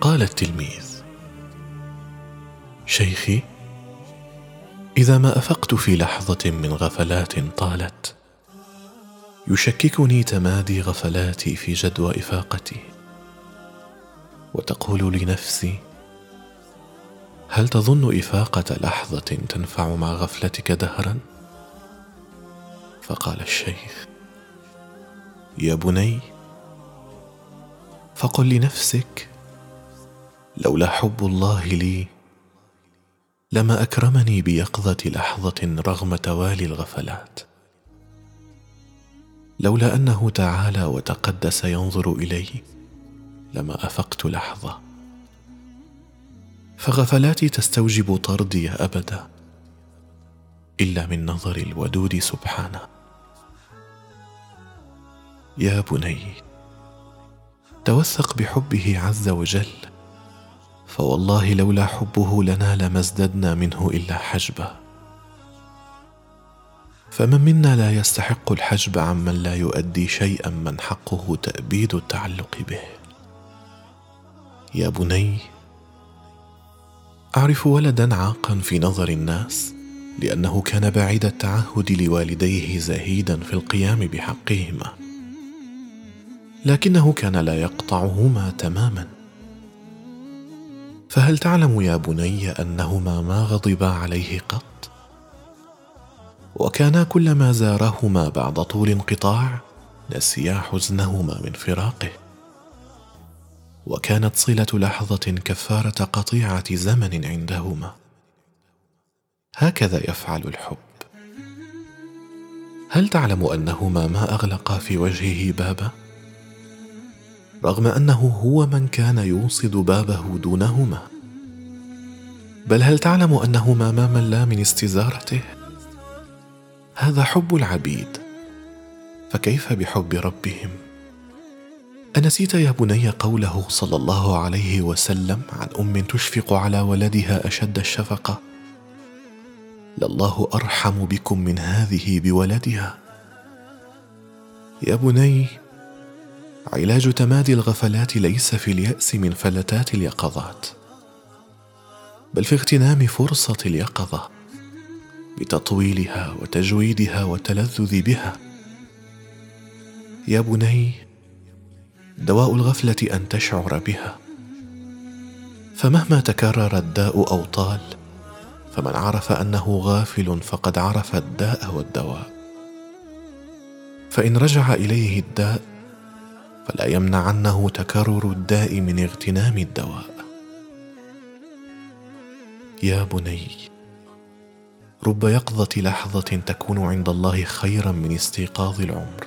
قال التلميذ. شيخي إذا ما أفقت في لحظة من غفلات طالت يشككني تمادي غفلاتي في جدوى إفاقتي. وتقول لنفسي هل تظن إفاقة لحظة تنفع مع غفلتك دهرا؟ فقال الشيخ يا بني فقل لنفسك لولا حب الله لي لما أكرمني بيقظة لحظة رغم توالي الغفلات. لولا أنه تعالى وتقدس ينظر إلي لما أفقت لحظة. فغفلاتي تستوجب طردي أبدا إلا من نظر الودود سبحانه. يا بني توثق بحبه عز وجل فوالله لولا حبه لنا لما ازددنا منه إلا حجبا فمن منا لا يستحق الحجب عمن لا يؤدي شيئا من حقه تأبيد التعلق به. يا بني أعرف ولدا عاقا في نظر الناس لأنه كان بعيد التعهد لوالديه زهيدا في القيام بحقهما لكنه كان لا يقطعهما تماما. فهل تعلم يا بني أنهما ما غضبا عليه قط؟ وكانا كلما زارهما بعد طول انقطاع نسيا حزنهما من فراقه. وكانت صلة لحظة كفارة قطيعة زمن عندهما. هكذا يفعل الحب. هل تعلم أنهما ما أغلقا في وجهه بابا؟ رغم أنه هو من كان يوصد بابه دونهما. بل هل تعلم أنهما ما ملا من استزارته؟ هذا حب العبيد. فكيف بحب ربهم؟ أنسيت يا بني قوله صلى الله عليه وسلم عن أم تشفق على ولدها أشد الشفقة. لله أرحم بكم من هذه بولدها. يا بني علاج تمادي الغفلات ليس في اليأس من فلتات اليقظات بل في اغتنام فرصة اليقظة بتطويلها وتجويدها والتلذذ بها. يا بني دواء الغفلة أن تشعر بها. فمهما تكرر الداء أو طال فمن عرف أنه غافل فقد عرف الداء والدواء. فإن رجع إليه الداء فلا يمنعنه تكرر الداء من اغتنام الدواء. يا بني رب يقظة لحظة تكون عند الله خيرا من استيقاظ العمر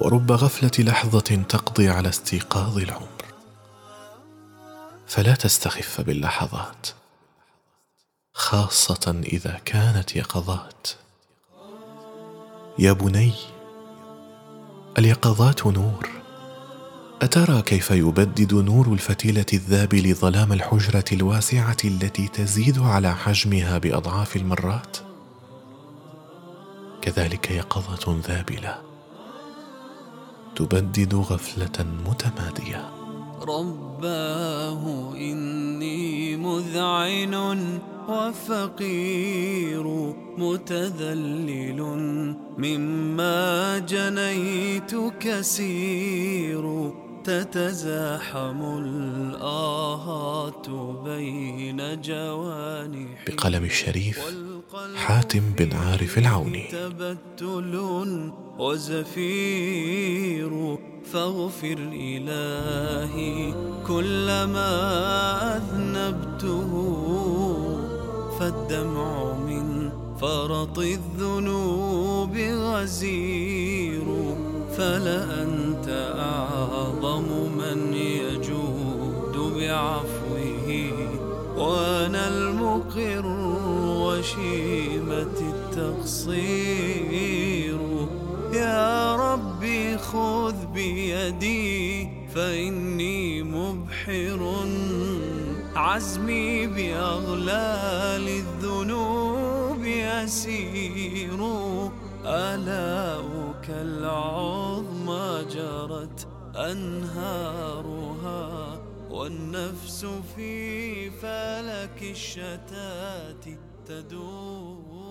ورب غفلة لحظة تقضي على استيقاظ العمر. فلا تستخف باللحظات خاصة إذا كانت يقظات يا بني اليقظات نور. أترى كيف يبدد نور الفتيلة الذابل ظلام الحجرة الواسعة التي تزيد على حجمها بأضعاف المرات؟ كذلك يقظة ذابلة تبدد غفلة متمادية. رباه إني مذعن وفقير متذلل مما جنيت كسير تتزاحم الآهات بين جوانحي بقلم الشريف حاتم بن عارف العوني تبتل وزفير فاغفر إلهي كلما أذنبته فالدمع من فرط الذنوب. غزير فلأنت أعظم من يجود بعفوه. وأنا المقر وشيمة التقصير. يا ربي خذ بيدي فإني مبحر. عزمي بأغلال الذنوب يسير. آلاؤك العظمى جرت أنهارها والنفس في فلك الشتات تدور.